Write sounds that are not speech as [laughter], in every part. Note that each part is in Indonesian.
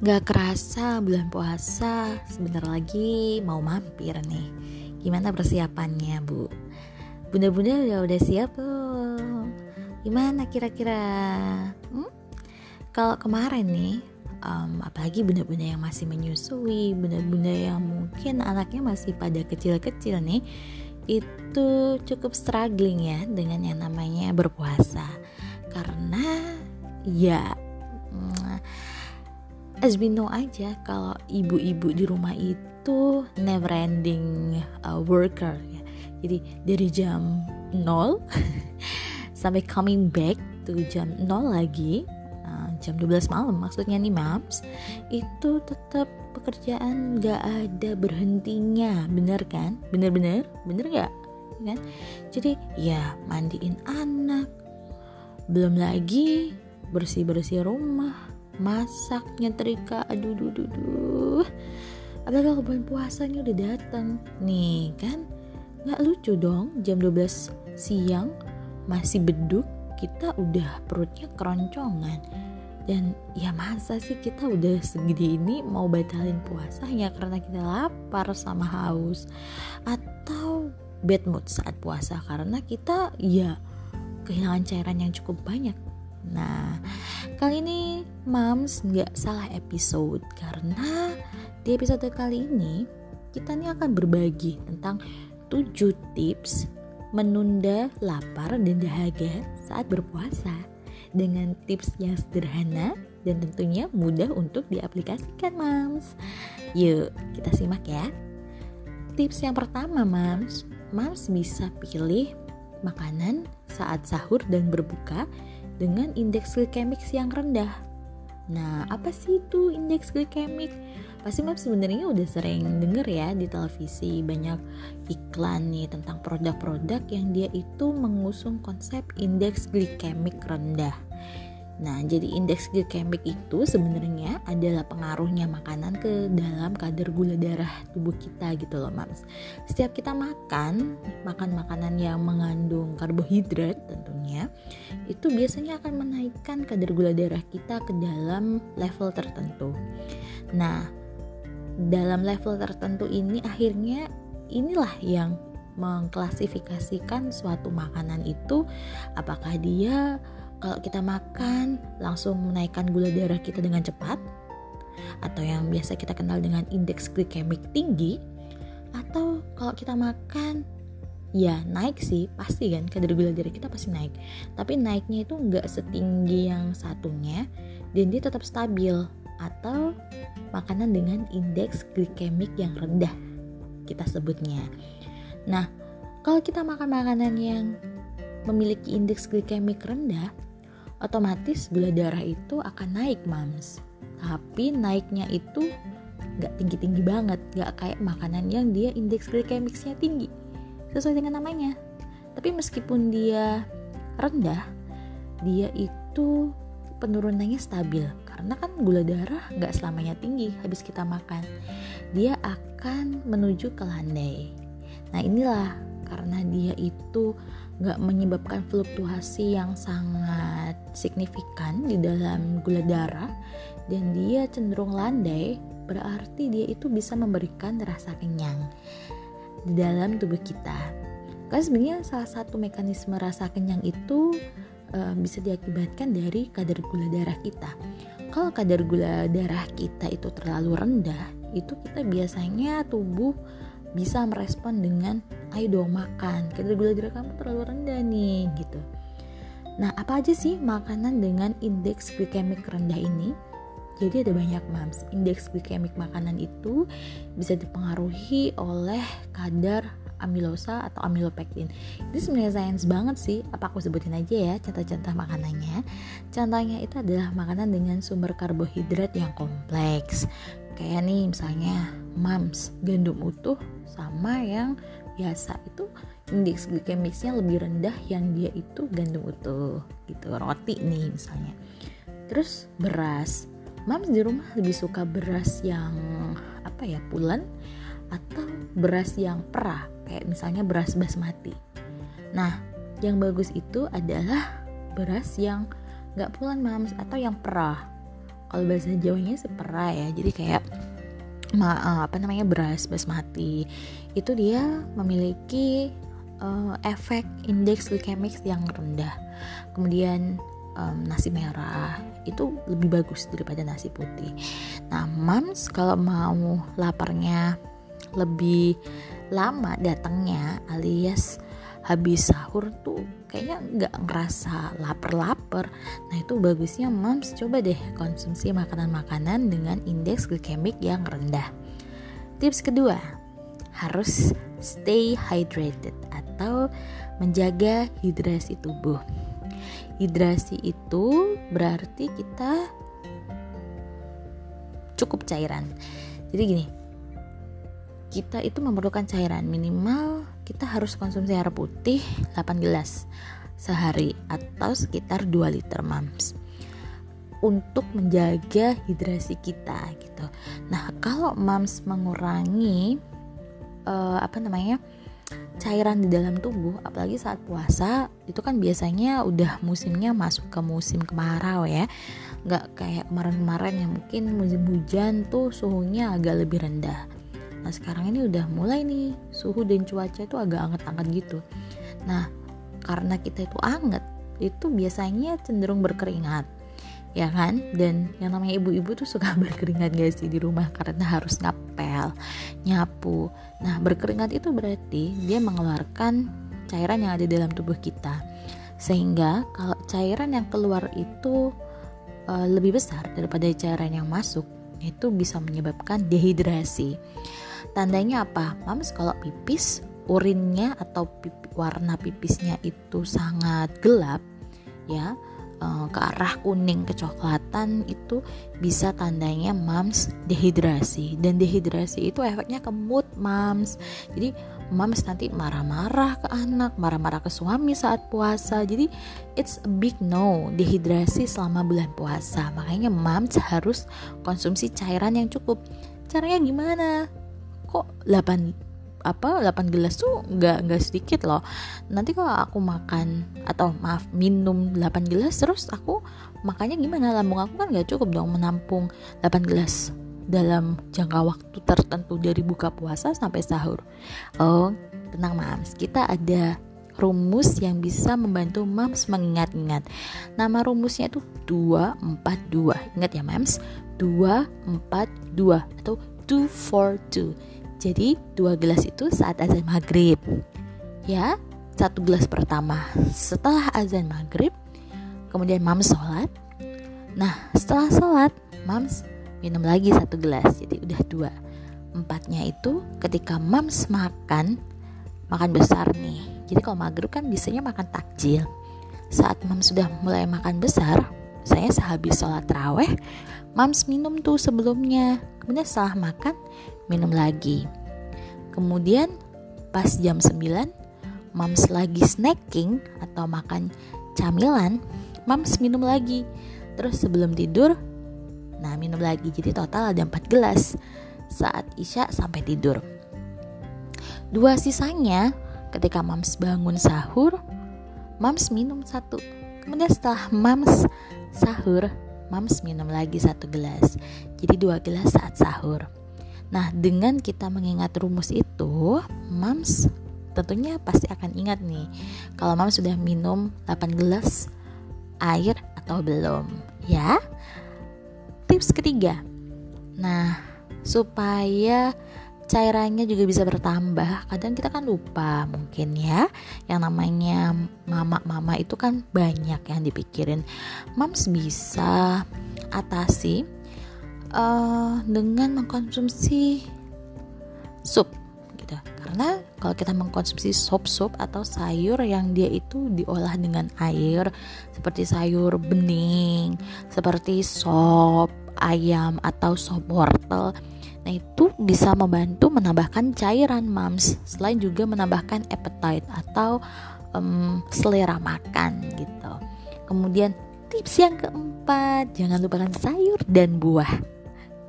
Gak kerasa bulan puasa sebentar lagi mau mampir nih. Gimana persiapannya bu? Bunda-bunda udah udah siap belum? Gimana kira-kira? Hmm? Kalau kemarin nih, um, apalagi bunda-bunda yang masih menyusui, bunda-bunda yang mungkin anaknya masih pada kecil-kecil nih, itu cukup struggling ya dengan yang namanya berpuasa. Karena ya as we know aja kalau ibu-ibu di rumah itu never ending uh, worker ya. Jadi dari jam 0 [laughs] sampai coming back to jam 0 lagi uh, jam 12 malam maksudnya nih mams itu tetap pekerjaan gak ada berhentinya. Bener kan? Bener-bener? Bener gak kan? Jadi ya mandiin anak belum lagi bersih-bersih rumah masak nyetrika. Aduh duh duh duh. Apalagi kalau bulan puasanya udah datang nih kan? Nggak lucu dong jam 12 siang masih beduk kita udah perutnya keroncongan. Dan ya masa sih kita udah segede ini mau batalin puasa hanya karena kita lapar sama haus? Atau bad mood saat puasa karena kita ya kehilangan cairan yang cukup banyak. Nah, kali ini Mams nggak salah episode karena di episode kali ini kita nih akan berbagi tentang 7 tips menunda lapar dan dahaga saat berpuasa dengan tips yang sederhana dan tentunya mudah untuk diaplikasikan Mams. Yuk, kita simak ya. Tips yang pertama Mams, Mams bisa pilih makanan saat sahur dan berbuka dengan indeks glikemik yang rendah. Nah, apa sih itu indeks glikemik? Pasti Map sebenarnya udah sering denger ya di televisi banyak iklan nih tentang produk-produk yang dia itu mengusung konsep indeks glikemik rendah. Nah, jadi indeks glikemik itu sebenarnya adalah pengaruhnya makanan ke dalam kadar gula darah tubuh kita gitu loh, Mams. Setiap kita makan, makan makanan yang mengandung karbohidrat tentunya, itu biasanya akan menaikkan kadar gula darah kita ke dalam level tertentu. Nah, dalam level tertentu ini akhirnya inilah yang mengklasifikasikan suatu makanan itu apakah dia kalau kita makan langsung menaikkan gula darah kita dengan cepat. Atau yang biasa kita kenal dengan indeks glikemik tinggi. Atau kalau kita makan ya naik sih pasti kan kadar gula darah kita pasti naik. Tapi naiknya itu nggak setinggi yang satunya dan dia tetap stabil. Atau makanan dengan indeks glikemik yang rendah kita sebutnya. Nah kalau kita makan makanan yang memiliki indeks glikemik rendah otomatis gula darah itu akan naik mams. Tapi naiknya itu nggak tinggi-tinggi banget nggak kayak makanan yang dia indeks glikemiknya tinggi sesuai dengan namanya. Tapi meskipun dia rendah dia itu penurunannya stabil karena kan gula darah nggak selamanya tinggi habis kita makan. Dia akan menuju ke landai. Nah inilah karena dia itu nggak menyebabkan fluktuasi yang sangat signifikan di dalam gula darah dan dia cenderung landai berarti dia itu bisa memberikan rasa kenyang di dalam tubuh kita. Karena sebenarnya salah satu mekanisme rasa kenyang itu uh, bisa diakibatkan dari kadar gula darah kita. Kalau kadar gula darah kita itu terlalu rendah itu kita biasanya tubuh bisa merespon dengan ayo dong makan. Kadar gula darah kamu terlalu rendah nih gitu. Nah apa aja sih makanan dengan indeks glikemik rendah ini? Jadi ada banyak mams. Indeks glikemik makanan itu bisa dipengaruhi oleh kadar amilosa atau amilopektin ini sebenarnya sains banget sih. Apa aku sebutin aja ya contoh-contoh makanannya? Contohnya itu adalah makanan dengan sumber karbohidrat yang kompleks. Kayak nih misalnya mams gandum utuh sama yang biasa itu indeks glikemiknya lebih rendah yang dia itu gandum utuh gitu. Roti nih misalnya. Terus beras. Mams di rumah lebih suka beras yang apa ya pulen atau beras yang perah kayak misalnya beras basmati. Nah yang bagus itu adalah beras yang nggak pulen mams atau yang perah. Kalau bahasa Jawanya sepera ya jadi kayak ma uh, apa namanya beras basmati. Itu dia memiliki uh, efek indeks glikemik yang rendah. Kemudian um, nasi merah. Itu lebih bagus daripada nasi putih. Nah mams kalau mau laparnya lebih lama datangnya alias habis sahur tuh kayaknya nggak ngerasa lapar-lapar. Nah itu bagusnya moms coba deh konsumsi makanan-makanan dengan indeks glikemik yang rendah. Tips kedua harus stay hydrated atau menjaga hidrasi tubuh. Hidrasi itu berarti kita cukup cairan. Jadi gini kita itu memerlukan cairan minimal kita harus konsumsi air putih 8 gelas sehari atau sekitar 2 liter mams untuk menjaga hidrasi kita gitu. Nah, kalau mams mengurangi uh, apa namanya? cairan di dalam tubuh apalagi saat puasa itu kan biasanya udah musimnya masuk ke musim kemarau ya nggak kayak kemarin-kemarin yang mungkin musim hujan tuh suhunya agak lebih rendah Nah sekarang ini udah mulai nih suhu dan cuaca itu agak anget-anget gitu. Nah karena kita itu anget itu biasanya cenderung berkeringat ya kan? Dan yang namanya ibu-ibu tuh suka [laughs] berkeringat gak sih di rumah? Karena harus ngapel nyapu. Nah berkeringat itu berarti dia mengeluarkan cairan yang ada dalam tubuh kita. Sehingga kalau cairan yang keluar itu uh, lebih besar daripada cairan yang masuk itu bisa menyebabkan dehidrasi Tandanya apa? Mams kalau pipis urinnya atau pipi, warna pipisnya itu sangat gelap ya uh, ke arah kuning kecoklatan itu bisa tandanya mams dehidrasi. Dan dehidrasi itu efeknya ke mood mams. Jadi mams nanti marah-marah ke anak marah-marah ke suami saat puasa. Jadi it's a big no dehidrasi selama bulan puasa. Makanya mams harus konsumsi cairan yang cukup. Caranya gimana kok 8 apa 8 gelas tuh nggak nggak sedikit loh. Nanti kalau aku makan atau maaf minum 8 gelas terus aku makanya gimana? Lambung aku kan nggak cukup dong menampung 8 gelas dalam jangka waktu tertentu dari buka puasa sampai sahur. Oh tenang mams. Kita ada rumus yang bisa membantu mams mengingat-ingat. Nama rumusnya itu 242 ingat ya mams? 242 atau 242 jadi dua gelas itu saat azan maghrib. Ya, satu gelas pertama setelah azan maghrib. Kemudian mams sholat. Nah, setelah sholat, mams minum lagi satu gelas. Jadi udah dua. Empatnya itu ketika mams makan, makan besar nih. Jadi kalau maghrib kan biasanya makan takjil. Saat mams sudah mulai makan besar, saya sehabis sholat raweh, mams minum tuh sebelumnya. Kemudian setelah makan, minum lagi. Kemudian pas jam 9 Mams lagi snacking atau makan camilan, Mams minum lagi. Terus sebelum tidur, nah minum lagi. Jadi total ada 4 gelas saat Isya sampai tidur. Dua sisanya ketika Mams bangun sahur, Mams minum satu. Kemudian setelah Mams sahur, Mams minum lagi satu gelas. Jadi dua gelas saat sahur. Nah, dengan kita mengingat rumus itu, Mams tentunya pasti akan ingat nih kalau Mams sudah minum 8 gelas air atau belum, ya. Tips ketiga. Nah, supaya cairannya juga bisa bertambah. Kadang kita kan lupa mungkin ya. Yang namanya mama-mama itu kan banyak yang dipikirin. Mams bisa atasi uh, dengan mengkonsumsi sup gitu karena kalau kita mengkonsumsi sop-sop atau sayur yang dia itu diolah dengan air seperti sayur bening seperti sop ayam atau sop wortel Nah itu bisa membantu menambahkan cairan mams selain juga menambahkan appetite atau um, selera makan gitu. Kemudian tips yang keempat jangan lupakan sayur dan buah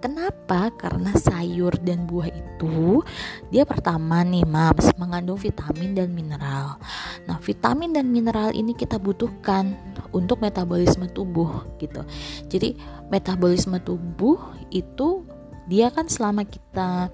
Kenapa? Karena sayur dan buah itu dia pertama nih mams mengandung vitamin dan mineral. Nah, vitamin dan mineral ini kita butuhkan untuk metabolisme tubuh gitu. Jadi, metabolisme tubuh itu dia kan selama kita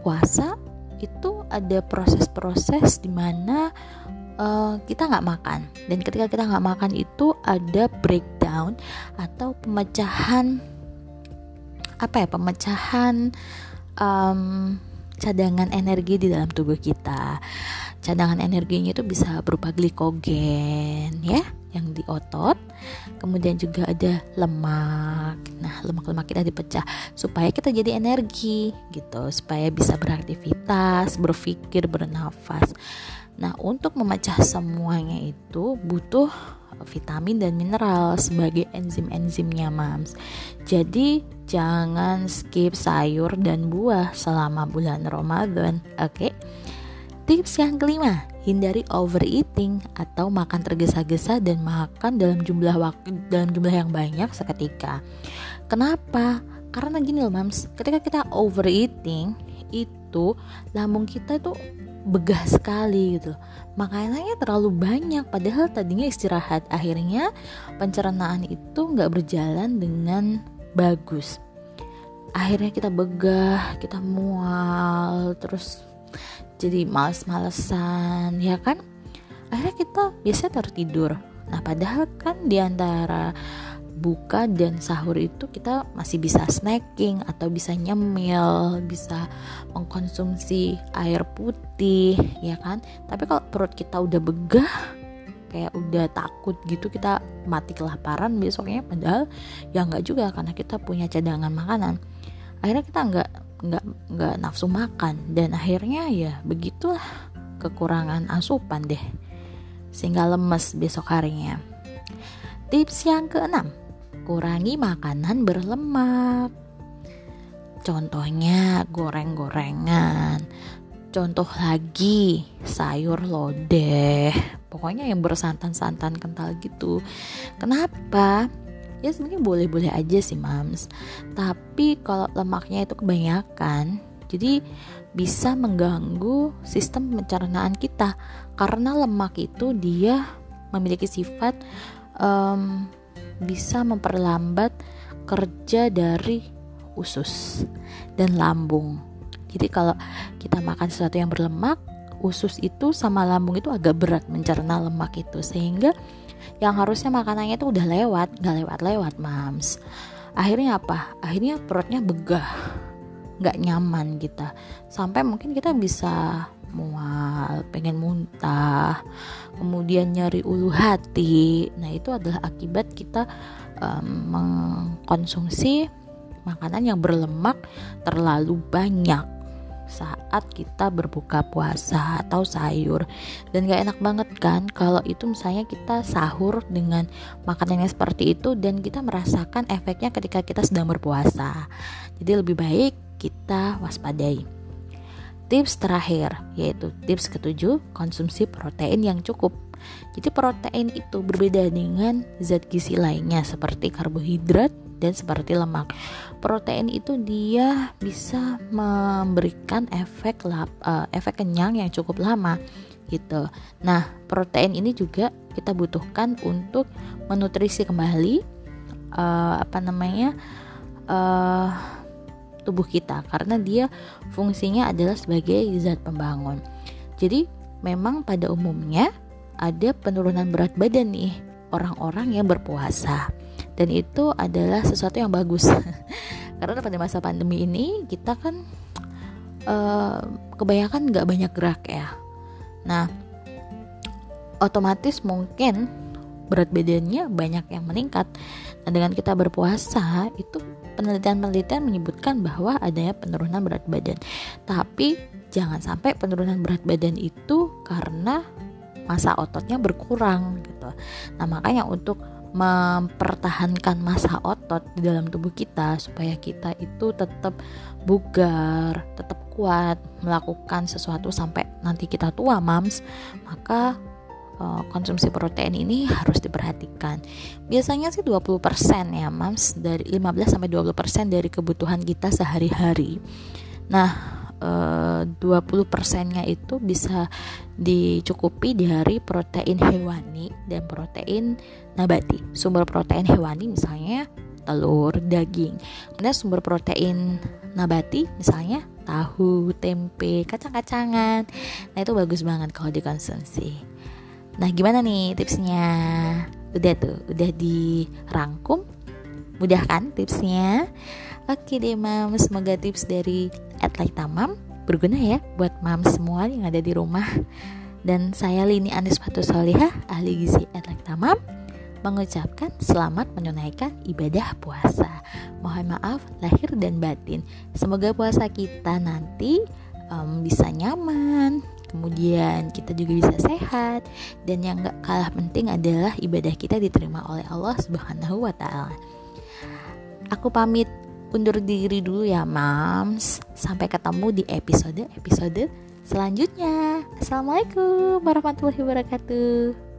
puasa itu ada proses-proses di mana uh, kita nggak makan dan ketika kita nggak makan itu ada breakdown atau pemecahan apa ya pemecahan um, cadangan energi di dalam tubuh kita. Cadangan energinya itu bisa berupa glikogen ya yang di otot. Kemudian juga ada lemak. Nah, lemak-lemak kita dipecah supaya kita jadi energi gitu, supaya bisa beraktivitas, berpikir, bernafas. Nah, untuk memecah semuanya itu butuh vitamin dan mineral sebagai enzim-enzimnya mams. Jadi jangan skip sayur dan buah selama bulan Ramadan. Oke. Okay? Tips yang kelima, hindari overeating atau makan tergesa-gesa dan makan dalam jumlah waktu dalam jumlah yang banyak seketika. Kenapa? Karena gini loh, Mams, ketika kita overeating itu lambung kita tuh begah sekali gitu makanannya terlalu banyak padahal tadinya istirahat akhirnya pencernaan itu nggak berjalan dengan bagus akhirnya kita begah kita mual terus jadi males-malesan ya kan? Akhirnya kita biasa tertidur nah padahal kan di antara buka dan sahur itu kita masih bisa snacking atau bisa nyemil, bisa mengkonsumsi air putih, ya kan? Tapi kalau perut kita udah begah, kayak udah takut gitu kita mati kelaparan besoknya padahal ya nggak juga karena kita punya cadangan makanan. Akhirnya kita nggak nggak nggak nafsu makan dan akhirnya ya begitulah kekurangan asupan deh sehingga lemes besok harinya tips yang keenam kurangi makanan berlemak. Contohnya goreng-gorengan. Contoh lagi sayur lodeh. Pokoknya yang bersantan-santan kental gitu. Kenapa? Ya sebenarnya boleh-boleh aja sih mams. Tapi kalau lemaknya itu kebanyakan, jadi bisa mengganggu sistem pencernaan kita karena lemak itu dia memiliki sifat um, bisa memperlambat kerja dari usus dan lambung. Jadi kalau kita makan sesuatu yang berlemak, usus itu sama lambung itu agak berat mencerna lemak itu sehingga yang harusnya makanannya itu udah lewat, nggak lewat-lewat, mams. Akhirnya apa? Akhirnya perutnya begah, nggak nyaman kita. Sampai mungkin kita bisa mual, pengen muntah, kemudian nyari ulu hati. Nah, itu adalah akibat kita um, mengkonsumsi makanan yang berlemak terlalu banyak saat kita berbuka puasa atau sayur. Dan gak enak banget kan kalau itu misalnya kita sahur dengan makanan yang seperti itu dan kita merasakan efeknya ketika kita sedang berpuasa. Jadi lebih baik kita waspadai. Tips terakhir yaitu tips ketujuh konsumsi protein yang cukup. Jadi protein itu berbeda dengan zat gizi lainnya seperti karbohidrat dan seperti lemak. Protein itu dia bisa memberikan efek lap, uh, efek kenyang yang cukup lama gitu. Nah, protein ini juga kita butuhkan untuk menutrisi kembali uh, apa namanya? Uh, tubuh kita karena dia fungsinya adalah sebagai zat pembangun. Jadi memang pada umumnya ada penurunan berat badan nih orang-orang yang berpuasa dan itu adalah sesuatu yang bagus [laughs] karena pada masa pandemi ini kita kan uh, kebanyakan nggak banyak gerak ya. Nah otomatis mungkin berat badannya banyak yang meningkat. Nah, dengan kita berpuasa itu penelitian-penelitian menyebutkan bahwa adanya penurunan berat badan. Tapi jangan sampai penurunan berat badan itu karena masa ototnya berkurang gitu. Nah, makanya untuk mempertahankan masa otot di dalam tubuh kita supaya kita itu tetap bugar, tetap kuat melakukan sesuatu sampai nanti kita tua, mams, maka uh, konsumsi protein ini harus diperhatikan. Biasanya sih 20% ya, Mams, dari 15 sampai 20% dari kebutuhan kita sehari-hari. Nah, uh, 20%-nya itu bisa dicukupi dari protein hewani dan protein nabati. Sumber protein hewani misalnya telur, daging. Kemudian sumber protein nabati misalnya tahu, tempe, kacang-kacangan. Nah, itu bagus banget kalau dikonsumsi. Nah, gimana nih tipsnya? Udah tuh, udah dirangkum? Mudah kan tipsnya? Oke deh mam, semoga tips dari Atlet Tamam berguna ya buat mam semua yang ada di rumah. Dan saya Lini Anis Fatu Solihah, ahli gizi Tamam, mengucapkan selamat menunaikan ibadah puasa. Mohon maaf lahir dan batin. Semoga puasa kita nanti um, bisa nyaman, kemudian kita juga bisa sehat dan yang gak kalah penting adalah ibadah kita diterima oleh Allah Subhanahu wa taala. Aku pamit undur diri dulu ya, Mams. Sampai ketemu di episode-episode selanjutnya. Assalamualaikum warahmatullahi wabarakatuh.